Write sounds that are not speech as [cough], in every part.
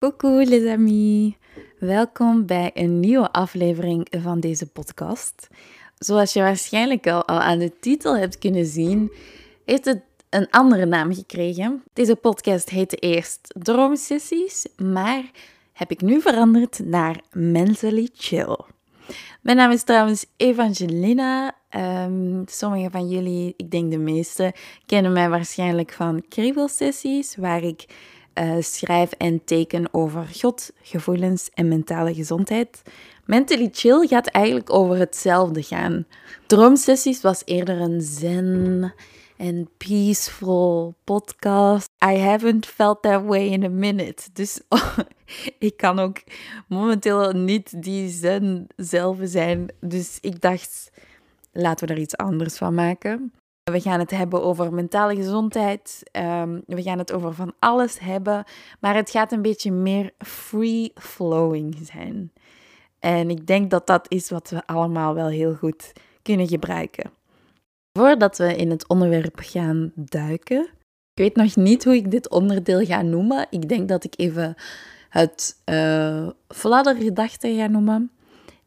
Coucou les amis, welkom bij een nieuwe aflevering van deze podcast. Zoals je waarschijnlijk al, al aan de titel hebt kunnen zien, heeft het een andere naam gekregen. Deze podcast heette eerst Droomsessies, maar heb ik nu veranderd naar Mentally Chill. Mijn naam is trouwens Evangelina. Um, sommigen van jullie, ik denk de meeste, kennen mij waarschijnlijk van kriebelsessies, waar ik uh, schrijf en teken over God, gevoelens en mentale gezondheid. Mentally Chill gaat eigenlijk over hetzelfde gaan. Droomsessies was eerder een zen en peaceful podcast. I haven't felt that way in a minute. Dus [laughs] ik kan ook momenteel niet die zen zelf zijn. Dus ik dacht, laten we er iets anders van maken. We gaan het hebben over mentale gezondheid. Um, we gaan het over van alles hebben. Maar het gaat een beetje meer free flowing zijn. En ik denk dat dat is wat we allemaal wel heel goed kunnen gebruiken. Voordat we in het onderwerp gaan duiken, ik weet nog niet hoe ik dit onderdeel ga noemen. Ik denk dat ik even het uh, fladdergedachte ga noemen.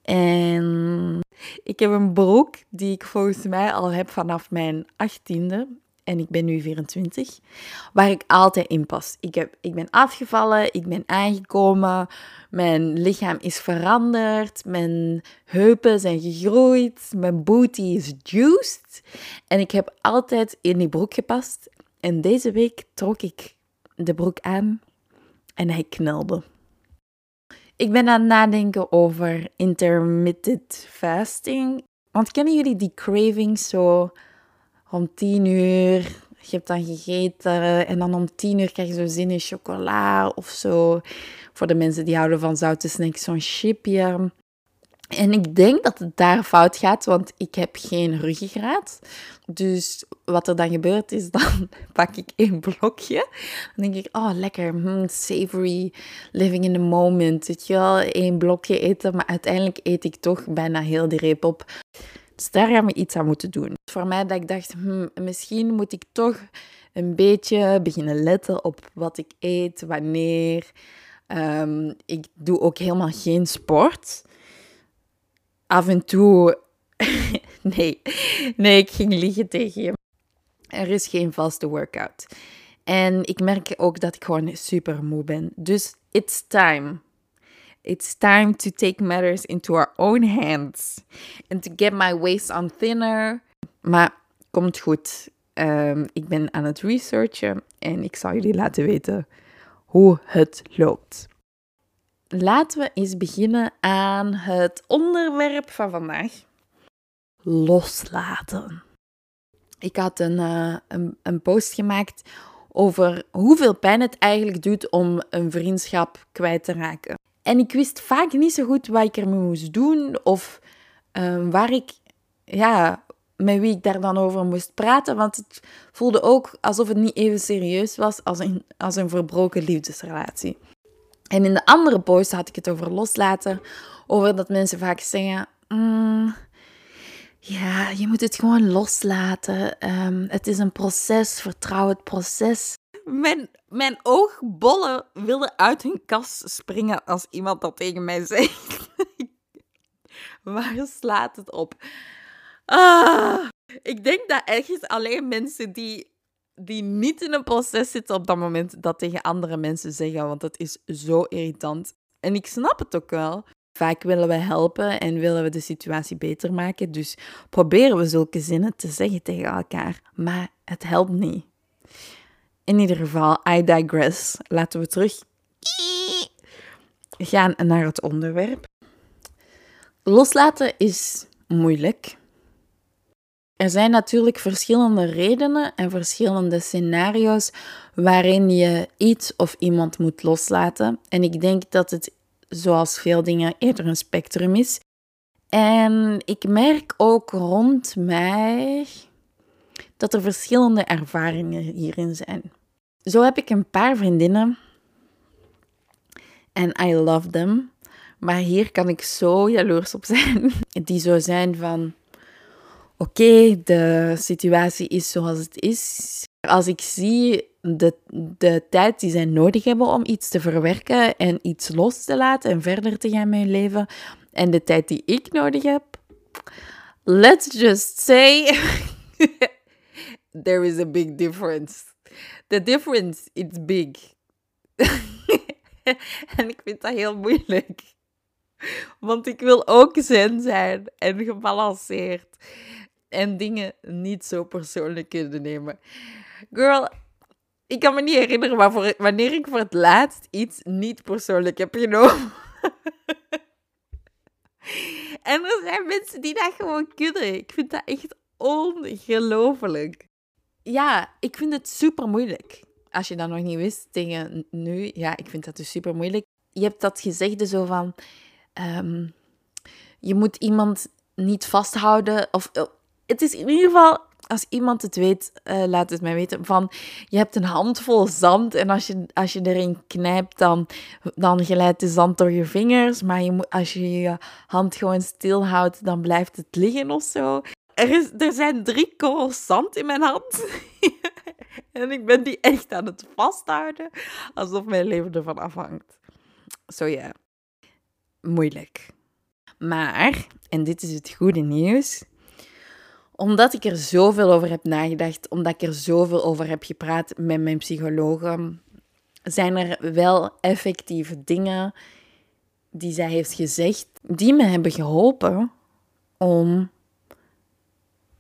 En ik heb een broek die ik volgens mij al heb vanaf mijn achttiende. En ik ben nu 24, waar ik altijd in pas. Ik, heb, ik ben afgevallen, ik ben aangekomen, mijn lichaam is veranderd, mijn heupen zijn gegroeid, mijn booty is juiced. En ik heb altijd in die broek gepast. En deze week trok ik de broek aan en hij knalde. Ik ben aan het nadenken over intermittent fasting. Want kennen jullie die cravings zo om tien uur? Je hebt dan gegeten en dan om tien uur krijg je zo zin in chocola of zo. Voor de mensen die houden van zoute snacks, zo'n chipje. En ik denk dat het daar fout gaat, want ik heb geen ruggengraat. Dus wat er dan gebeurt is, [laughs] dan pak ik één blokje. Dan denk ik, oh lekker, hmm, savory, living in the moment. Weet je wel, één blokje eten, maar uiteindelijk eet ik toch bijna heel die reep op. Dus daar gaan we iets aan moeten doen. Voor mij dat ik dacht, hmm, misschien moet ik toch een beetje beginnen letten op wat ik eet, wanneer. Um, ik doe ook helemaal geen sport af en toe. [laughs] nee, nee, ik ging liegen tegen je. Er is geen vaste workout. En ik merk ook dat ik gewoon super moe ben. Dus it's time. It's time to take matters into our own hands. And to get my waist on thinner. Maar komt goed. Um, ik ben aan het researchen en ik zal jullie laten weten hoe het loopt laten we eens beginnen aan het onderwerp van vandaag. Loslaten. Ik had een, uh, een, een post gemaakt over hoeveel pijn het eigenlijk doet om een vriendschap kwijt te raken. En ik wist vaak niet zo goed wat ik ermee moest doen of uh, waar ik, ja, met wie ik daar dan over moest praten. Want het voelde ook alsof het niet even serieus was als een, als een verbroken liefdesrelatie. En in de andere post had ik het over loslaten. Over dat mensen vaak zeggen: mm, Ja, je moet het gewoon loslaten. Ehm, het is een proces, vertrouw het proces. Mijn, mijn oogbollen wilden uit hun kast springen als iemand dat tegen mij zegt. [laughs] Waar slaat het op? Ah, ik denk dat ergens alleen mensen die die niet in een proces zitten op dat moment dat tegen andere mensen zeggen, want dat is zo irritant. En ik snap het ook wel. Vaak willen we helpen en willen we de situatie beter maken, dus proberen we zulke zinnen te zeggen tegen elkaar, maar het helpt niet. In ieder geval, I digress. Laten we terug gaan naar het onderwerp. Loslaten is moeilijk. Er zijn natuurlijk verschillende redenen en verschillende scenario's waarin je iets of iemand moet loslaten. En ik denk dat het, zoals veel dingen, eerder een spectrum is. En ik merk ook rond mij dat er verschillende ervaringen hierin zijn. Zo heb ik een paar vriendinnen en I love them. Maar hier kan ik zo jaloers op zijn. [laughs] Die zo zijn van oké, de situatie is zoals het is. Als ik zie de, de tijd die zij nodig hebben om iets te verwerken en iets los te laten en verder te gaan met hun leven. En de tijd die ik nodig heb. Let's just say [laughs] there is a big difference. The difference is big. [laughs] en ik vind dat heel moeilijk. Want ik wil ook zen zijn en gebalanceerd. En dingen niet zo persoonlijk kunnen nemen. Girl, ik kan me niet herinneren wanneer ik voor het laatst iets niet persoonlijk heb genomen. [laughs] en er zijn mensen die dat gewoon kunnen. Ik vind dat echt ongelooflijk. Ja, ik vind het super moeilijk. Als je dat nog niet wist tegen nu, ja, ik vind dat dus super moeilijk. Je hebt dat gezegde zo van, ehm, je moet iemand niet vasthouden. Of oh, het is in ieder geval, als iemand het weet, uh, laat het mij weten. Van, je hebt een handvol zand en als je, als je erin knijpt, dan, dan glijdt de zand door je vingers. Maar je moet, als je je hand gewoon stilhoudt, dan blijft het liggen of zo. Er, is, er zijn drie korrels zand in mijn hand. [laughs] en ik ben die echt aan het vasthouden, alsof mijn leven ervan afhangt. Zo ja, moeilijk. Maar, en dit is het goede nieuws, omdat ik er zoveel over heb nagedacht, omdat ik er zoveel over heb gepraat met mijn psychologen, zijn er wel effectieve dingen die zij heeft gezegd, die me hebben geholpen om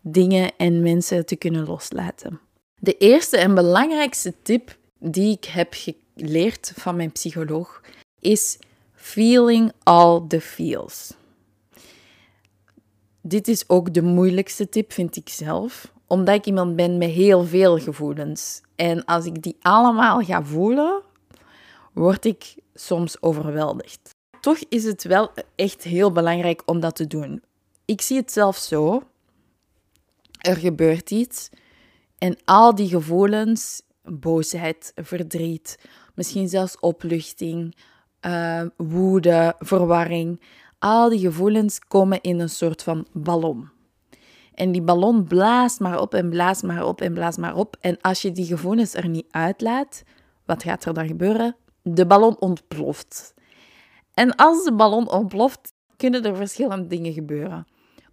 dingen en mensen te kunnen loslaten. De eerste en belangrijkste tip die ik heb geleerd van mijn psycholoog is feeling all the feels. Dit is ook de moeilijkste tip, vind ik zelf, omdat ik iemand ben met heel veel gevoelens. En als ik die allemaal ga voelen, word ik soms overweldigd. Toch is het wel echt heel belangrijk om dat te doen. Ik zie het zelf zo. Er gebeurt iets en al die gevoelens, boosheid, verdriet, misschien zelfs opluchting, uh, woede, verwarring, al die gevoelens komen in een soort van ballon. En die ballon blaast maar op en blaast maar op en blaast maar op. En als je die gevoelens er niet uitlaat, wat gaat er dan gebeuren? De ballon ontploft. En als de ballon ontploft, kunnen er verschillende dingen gebeuren.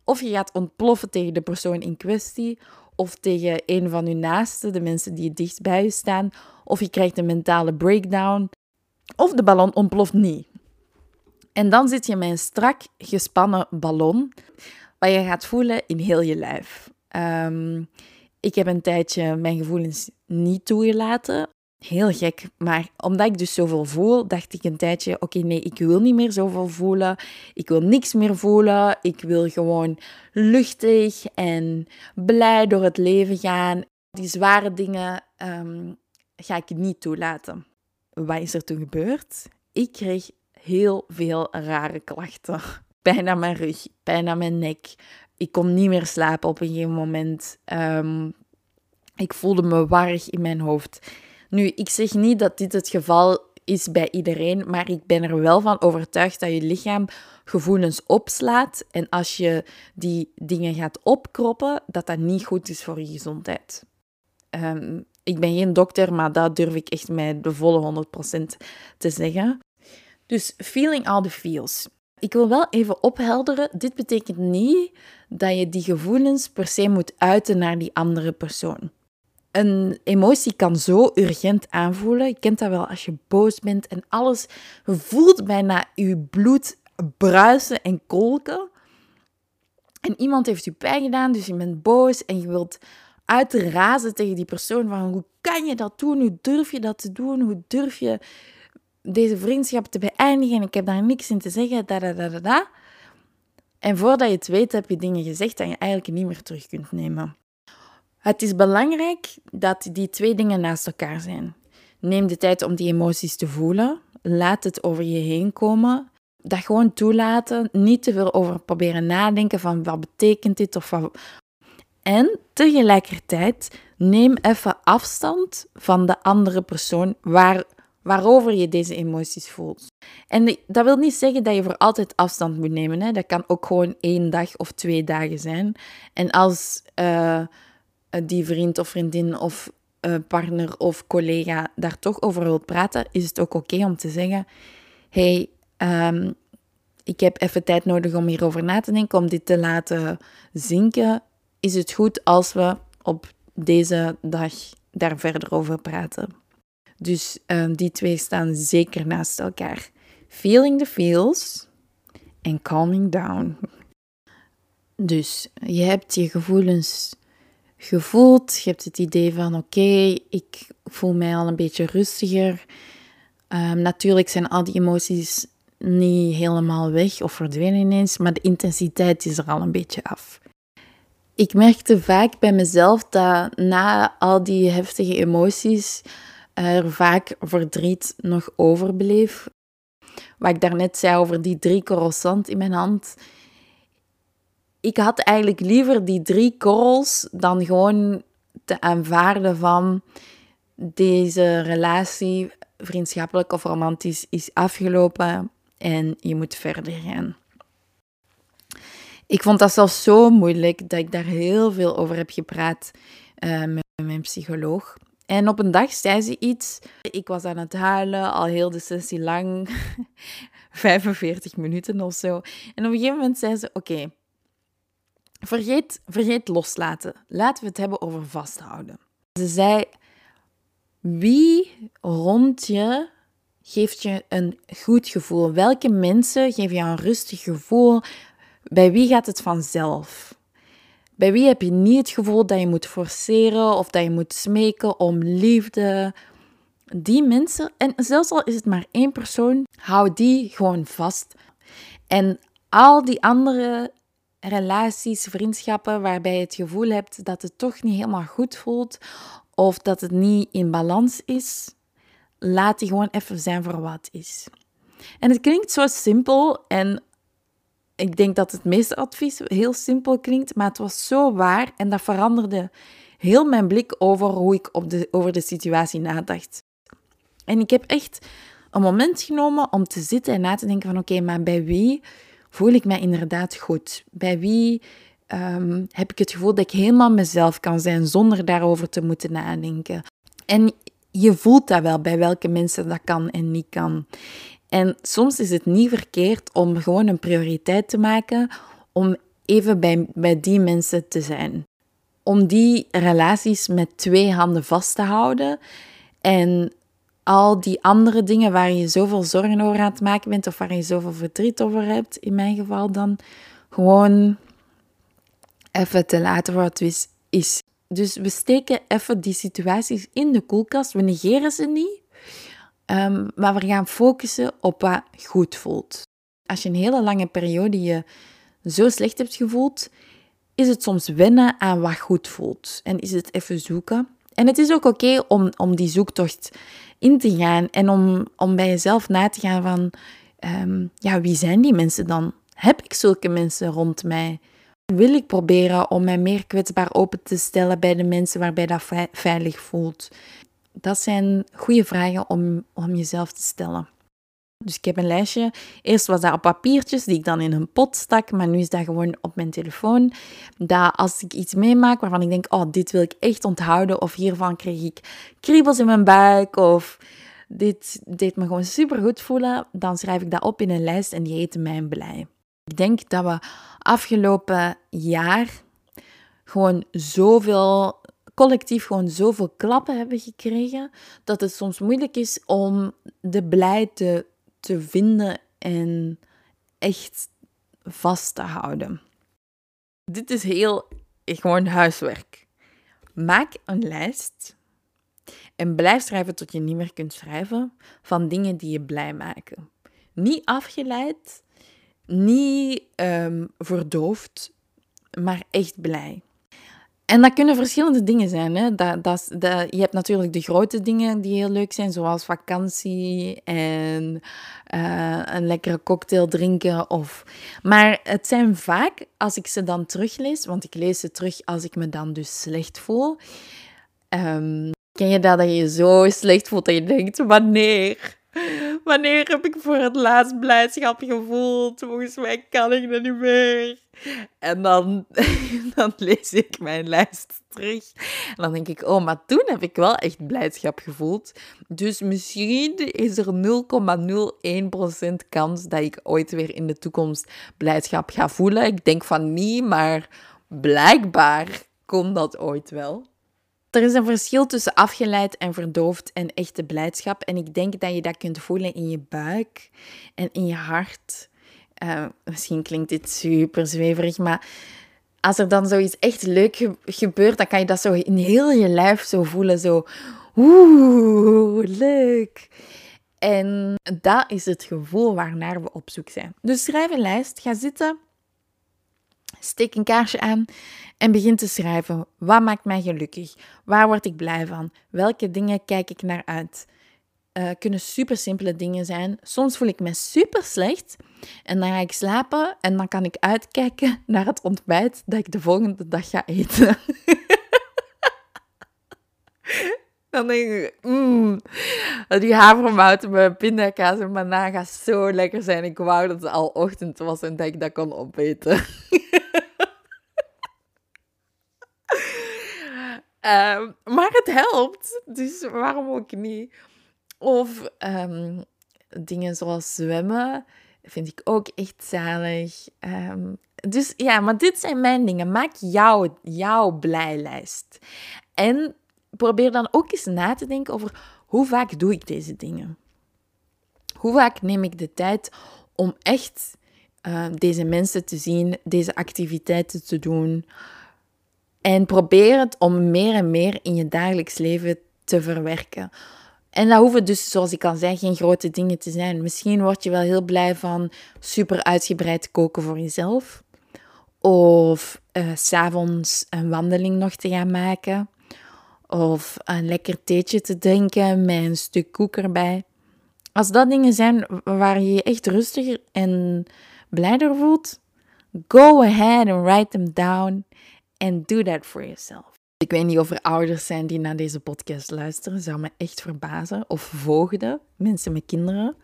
Of je gaat ontploffen tegen de persoon in kwestie, of tegen een van je naasten, de mensen die dicht bij je staan, of je krijgt een mentale breakdown, of de ballon ontploft niet. En dan zit je met een strak gespannen ballon, wat je gaat voelen in heel je lijf. Ehm, ik heb een tijdje mijn gevoelens niet toegelaten. Heel gek, maar omdat ik dus zoveel voel, dacht ik een tijdje: oké, nee, ik wil niet meer zoveel voelen. Ik wil niks meer voelen. Ik wil gewoon luchtig en blij door het leven gaan. Die zware dingen um, ga ik niet toelaten. Wat is er toen gebeurd? Ik kreeg heel veel rare klachten. [laughs] Pijn aan mijn rug, pijn aan mijn nek. Ik kon niet meer slapen op een gegeven moment. Um, ik voelde me warrig in mijn hoofd. Nu, ik zeg niet dat dit het geval is bij iedereen, maar ik ben er wel van overtuigd dat je lichaam gevoelens opslaat. En als je die dingen gaat opkroppen, dat dat niet goed is voor je gezondheid. Um, ik ben geen dokter, maar dat durf ik echt met de volle 100% te zeggen. Dus feeling all the feels. Ik wil wel even ophelderen, dit betekent niet dat je die gevoelens per se moet uiten naar die andere persoon. Een emotie kan zo urgent aanvoelen. Je kent dat wel als je boos bent en alles voelt bijna je bloed bruisen en kolken. En iemand heeft je pijn gedaan, dus je bent boos en je wilt uitrazen tegen die persoon van hoe kan je dat doen? Hoe durf je dat te doen? Hoe durf je deze vriendschap te beëindigen en ik heb daar niks in te zeggen, da. En voordat je het weet, heb je dingen gezegd dat je eigenlijk niet meer terug kunt nemen. Het is belangrijk dat die twee dingen naast elkaar zijn. Neem de tijd om die emoties te voelen. Laat het over je heen komen. Dat gewoon toelaten. Niet te veel over proberen nadenken van wat betekent dit of wat. En tegelijkertijd neem even afstand van de andere persoon waar waarover je deze emoties voelt. En dat wil niet zeggen dat je voor altijd afstand moet nemen. Hè. Dat kan ook gewoon één dag of twee dagen zijn. En als uh, die vriend of vriendin of uh, partner of collega daar toch over wilt praten, is het ook oké om te zeggen: hey, um, ik heb even tijd nodig om hierover na te denken, om dit te laten zinken. Is het goed als we op deze dag daar verder over praten? Dus um, die twee staan zeker naast elkaar. Feeling the feels en calming down. Dus je hebt je gevoelens gevoeld. Je hebt het idee van oké, ik voel mij al een beetje rustiger. Um, natuurlijk zijn al die emoties niet helemaal weg of verdwenen ineens, maar de intensiteit is er al een beetje af. Ik merkte vaak bij mezelf dat na al die heftige emoties er vaak verdriet nog overbleef. Wat ik daarnet zei over die drie zand in mijn hand. Ik had eigenlijk liever die drie korrels dan gewoon te aanvaarden van deze relatie, vriendschappelijk of romantisch, is afgelopen en je moet verder gaan. Ik vond dat zelfs zo moeilijk dat ik daar heel veel over heb gepraat uh, met mijn psycholoog. En op een dag zei ze iets. Ik was aan het huilen, al heel de sessie lang, [laughs] 45 minuten of zo. En op een gegeven moment zei ze: Oké, vergeet, vergeet loslaten. Laten we het hebben over vasthouden. Ze zei: Wie rond je geeft je een goed gevoel? Welke mensen geven je een rustig gevoel? Bij wie gaat het vanzelf? Bij wie heb je niet het gevoel dat je moet forceren of dat je moet smeken om liefde? Die mensen, en zelfs al is het maar één persoon, hou die gewoon vast. En al die andere relaties, vriendschappen waarbij je het gevoel hebt dat het toch niet helemaal goed voelt of dat het niet in balans is, laat die gewoon even zijn voor wat is. En het klinkt zo simpel en ik denk dat het meeste advies heel simpel klinkt, maar het was zo waar en dat veranderde heel mijn blik over hoe ik op de, over de situatie nadacht. En ik heb echt een moment genomen om te zitten en na te denken van oké, maar bij wie voel ik mij inderdaad goed? Bij wie um, heb ik het gevoel dat ik helemaal mezelf kan zijn zonder daarover te moeten nadenken? En je voelt dat wel bij welke mensen dat kan en niet kan. En soms is het niet verkeerd om gewoon een prioriteit te maken om even bij, bij die mensen te zijn. Om die relaties met twee handen vast te houden en al die andere dingen waar je zoveel zorgen over aan het maken bent of waar je zoveel verdriet over hebt, in mijn geval dan, gewoon even te laten voor het is. Dus we steken even die situaties in de koelkast, we negeren ze niet, Maar we gaan focussen op wat goed voelt. Als je een hele lange periode je zo slecht hebt gevoeld, is het soms wennen aan wat goed voelt. En is het even zoeken. En het is ook oké om, om die zoektocht in te gaan en om, om bij jezelf na te gaan van, ehm, ja, wie zijn die mensen dan? Heb ik zulke mensen rond mij? Wil ik proberen om mij meer kwetsbaar open te stellen bij de mensen waarbij dat veilig voelt? Dat zijn goede vragen om, om jezelf te stellen. Dus ik heb een lijstje. Eerst was dat op papiertjes die ik dan in een pot stak, maar nu is dat gewoon op mijn telefoon. Dat als ik iets meemaak waarvan ik denk, oh, dit wil ik echt onthouden, of hiervan kreeg ik kriebels in mijn buik, of dit deed me gewoon super goed voelen, dan schrijf ik dat op in een lijst en die heet Mijn Blij. Ik denk dat we afgelopen jaar gewoon zoveel collectief gewoon zoveel klappen hebben gekregen dat het soms moeilijk is om de blij te, vinden en echt vast te houden. Dit is heel gewoon huiswerk. Maak een lijst en blijf schrijven tot je niet meer kunt schrijven van dingen die je blij maken. Niet afgeleid, niet um, verdoofd, maar echt blij. En dat kunnen verschillende dingen zijn. Hè? Dat, dat, je hebt natuurlijk de grote dingen die heel leuk zijn, zoals vakantie en uh, een lekkere cocktail drinken. Of... Maar het zijn vaak, als ik ze dan teruglees, want ik lees ze terug als ik me dan dus slecht voel. Um, ken je dat, dat je je zo slecht voelt dat je denkt, wanneer? Wanneer heb ik voor het laatst blijdschap gevoeld? Volgens mij kan ik dat niet meer. En dan, [laughs] dan lees ik mijn lijst terug. En dan denk ik, oh, maar toen heb ik wel echt blijdschap gevoeld. Dus misschien is er 0,01% kans dat ik ooit weer in de toekomst blijdschap ga voelen. Ik denk van niet, maar blijkbaar komt dat ooit wel. Er is een verschil tussen afgeleid en verdoofd en echte blijdschap. En ik denk dat je dat kunt voelen in je buik en in je hart. Uh, misschien klinkt dit super zweverig, maar als er dan zoiets echt leuk gebeurt, dan kan je dat zo in heel je lijf zo voelen. Zo, oeh, leuk. En dat is het gevoel waarnaar we op zoek zijn. Dus schrijf een lijst, ga zitten, steek een kaarsje aan en begin te schrijven. Wat maakt mij gelukkig? Waar word ik blij van? Welke dingen kijk ik naar uit? Uh, kunnen super simpele dingen zijn. Soms voel ik me super slecht en dan ga ik slapen en dan kan ik uitkijken [laughs] naar het ontbijt dat ik de volgende dag ga eten. [laughs] dan denk ik, mmm, die havermout met pindakaas en banaan gaat zo lekker zijn. Ik wou dat het al ochtend was en dat ik dat kon opeten. [laughs] Um, maar het helpt, dus waarom ook niet? Of um, dingen zoals zwemmen vind ik ook echt zalig. Um, dus ja, maar dit zijn mijn dingen. Maak jouw, jouw blijlijst. En probeer dan ook eens na te denken over hoe vaak doe ik deze dingen? Hoe vaak neem ik de tijd om echt deze mensen te zien, deze activiteiten te doen? En probeer het om meer en meer in je dagelijks leven te verwerken. En dat hoeven dus, zoals ik al zei, geen grote dingen te zijn. Misschien word je wel heel blij van super uitgebreid koken voor jezelf. Of uh, s'avonds een wandeling nog te gaan maken. Of een lekker theetje te drinken met een stuk koek erbij. Als dat dingen zijn waar je je echt rustiger en blijder voelt, go ahead and write them down And do that for yourself. Ik weet niet of er ouders zijn die naar deze podcast luisteren. Zou me echt verbazen. Of voogden, mensen met kinderen.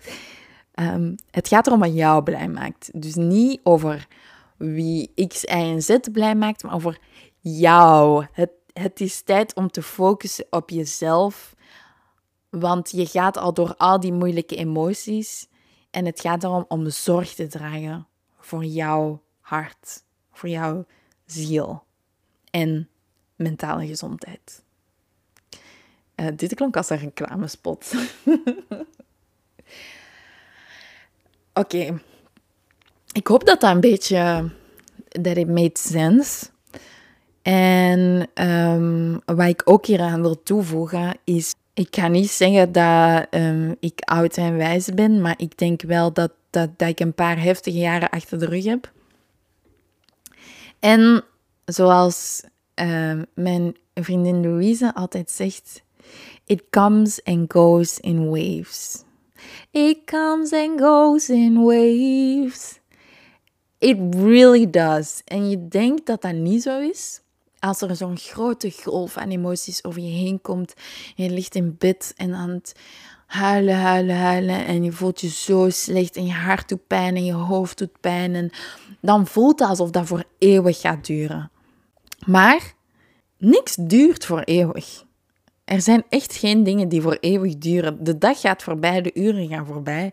Um, het gaat erom wat jou blij maakt. Dus niet over wie X, Y en Z blij maakt, maar over jou. Het, het is tijd om te focussen op jezelf. Want je gaat al door al die moeilijke emoties. En het gaat erom om zorg te dragen voor jouw hart, voor jouw ziel en mentale gezondheid. Uh, dit klonk als een reclamespot. [laughs] Oké. Ik hoop dat dat een beetje... Dat it made sense. En um, wat ik ook hieraan wil toevoegen is... Ik ga niet zeggen dat um, ik oud en wijs ben, maar ik denk wel dat, dat ik een paar heftige jaren achter de rug heb. En zoals uh, mijn vriendin Louise altijd zegt: It comes and goes in waves. It comes and goes in waves. It really does. En je denkt dat dat niet zo is. Als er zo'n grote golf aan emoties over je heen komt. En je ligt in bed en aan het huilen, huilen, huilen. En je voelt je zo slecht. En je hart doet pijn en je hoofd doet pijn. Dan voelt het alsof dat voor eeuwig gaat duren. Maar niks duurt voor eeuwig. Er zijn echt geen dingen die voor eeuwig duren. De dag gaat voorbij, de uren gaan voorbij.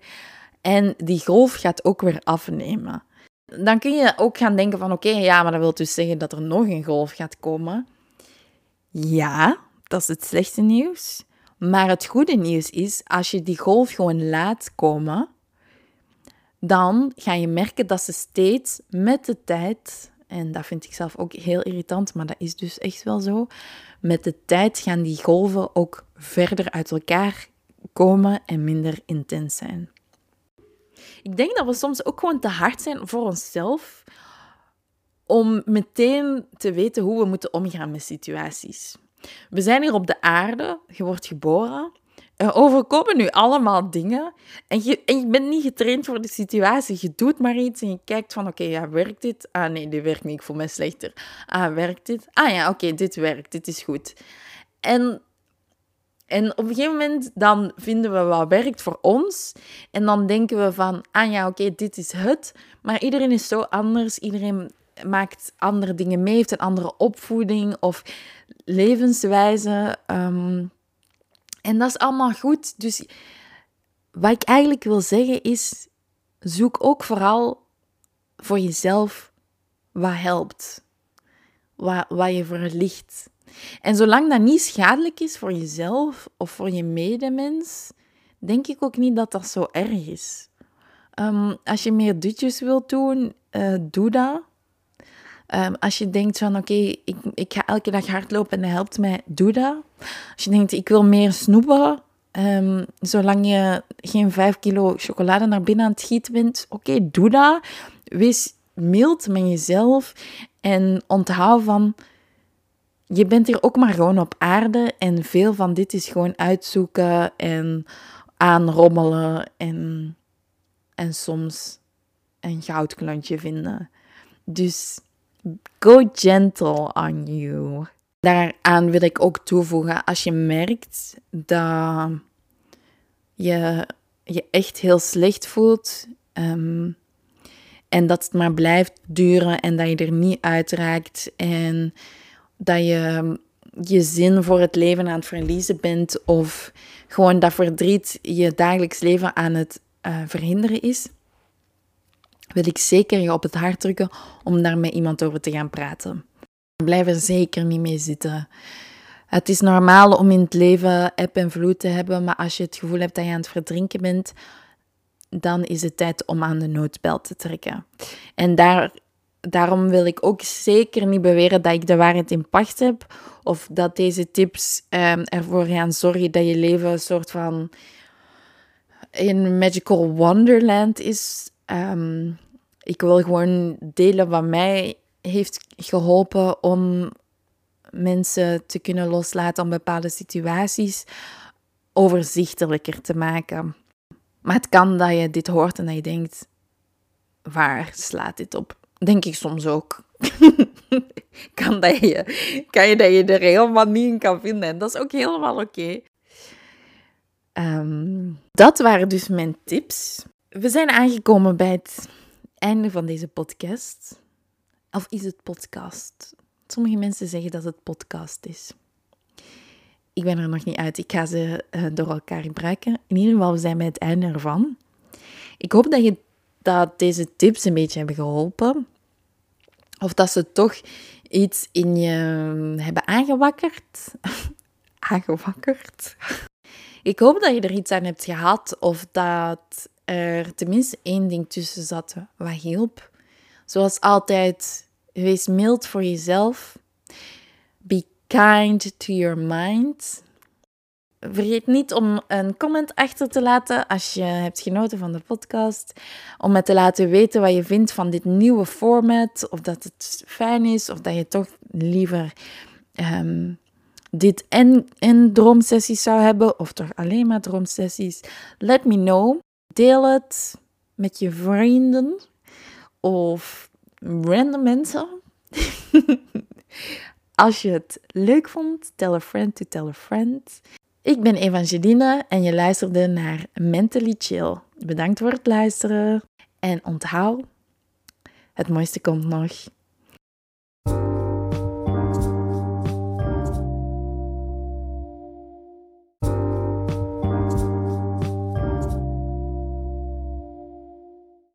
En die golf gaat ook weer afnemen. Dan kun je ook gaan denken van oké, ja, maar dat wil dus zeggen dat er nog een golf gaat komen. Ja, dat is het slechte nieuws. Maar het goede nieuws is, als je die golf gewoon laat komen, dan ga je merken dat ze steeds met de tijd en dat vind ik zelf ook heel irritant, maar dat is dus echt wel zo. Met de tijd gaan die golven ook verder uit elkaar komen en minder intens zijn. Ik denk dat we soms ook gewoon te hard zijn voor onszelf om meteen te weten hoe we moeten omgaan met situaties. We zijn hier op de aarde, je wordt geboren er overkomen nu allemaal dingen en je, en je bent niet getraind voor de situatie. Je doet maar iets en je kijkt van, oké, ja, werkt dit? Ah, nee, dit werkt niet, ik voel me slechter. Ah, werkt dit? Ah ja, oké, dit werkt, dit is goed. En En op een gegeven moment dan vinden we wat werkt voor ons. En dan denken we van, ah ja, oké, dit is het. Maar iedereen is zo anders. Iedereen maakt andere dingen mee, heeft een andere opvoeding of levenswijze. Ehm, en dat is allemaal goed. Dus wat ik eigenlijk wil zeggen is, zoek ook vooral voor jezelf wat helpt. Wat, wat je voor ligt. En zolang dat niet schadelijk is voor jezelf of voor je medemens, denk ik ook niet dat dat zo erg is. Ehm, als je meer dutjes wilt doen, uh, doe dat. Ehm, als je denkt van oké, ik, ik ga elke dag hardlopen en dat helpt mij, doe dat. Als je denkt ik wil meer snoepen, um, zolang je geen 5 kilo chocolade naar binnen aan het gieten bent, oké, doe dat. Wees mild met jezelf en onthoud van je bent hier ook maar gewoon op aarde en veel van dit is gewoon uitzoeken en aanrommelen en, en soms een goudklantje vinden. Dus go gentle on you. Daaraan wil ik ook toevoegen, als je merkt dat je je echt heel slecht voelt ehm, en dat het maar blijft duren en dat je er niet uitraakt en dat je je zin voor het leven aan het verliezen bent of gewoon dat verdriet je dagelijks leven aan het uh, verhinderen is, wil ik zeker je op het hart drukken om daar met iemand over te gaan praten. Blijf er zeker niet mee zitten. Het is normaal om in het leven eb en vloed te hebben, maar als je het gevoel hebt dat je aan het verdrinken bent, dan is het tijd om aan de noodbel te trekken. En daar daarom wil ik ook zeker niet beweren dat ik de waarheid in pacht heb. Of dat deze tips um, ervoor gaan zorgen dat je leven een soort van een magical wonderland is. Ehm, ik wil gewoon delen wat mij heeft geholpen om mensen te kunnen loslaten om bepaalde situaties overzichtelijker te maken. Maar het kan dat je dit hoort en dat je denkt: waar slaat dit op? Denk ik soms ook. [laughs] kan, dat je, kan je dat je er helemaal niet in kan vinden. En dat is ook helemaal oké. Ehm, dat waren dus mijn tips. We zijn aangekomen bij het einde van deze podcast. Of is het podcast? Sommige mensen zeggen dat het podcast is. Ik ben er nog niet uit. Ik ga ze uh, door elkaar gebruiken. In ieder geval, we zijn bij het einde ervan. Ik hoop dat, je, dat deze tips een beetje hebben geholpen. Of dat ze toch iets in je hebben aangewakkerd. [laughs] aangewakkerd. Ik hoop dat je er iets aan hebt gehad of dat er tenminste één ding tussen zat wat hielp. Zoals altijd, wees mild voor jezelf. Be kind to your mind. Vergeet niet om een comment achter te laten als je hebt genoten van de podcast. Om me te laten weten wat je vindt van dit nieuwe format. Of dat het fijn is, of dat je toch liever um, dit en, en droomsessies zou hebben. Of toch alleen maar droomsessies. Let me know. Deel het met je vrienden of random mensen. [laughs] Als je het leuk vond, tell a friend to tell a friend. Ik ben Evangeline en je luisterde naar Mentally Chill. Bedankt voor het luisteren en onthoud, het mooiste komt nog.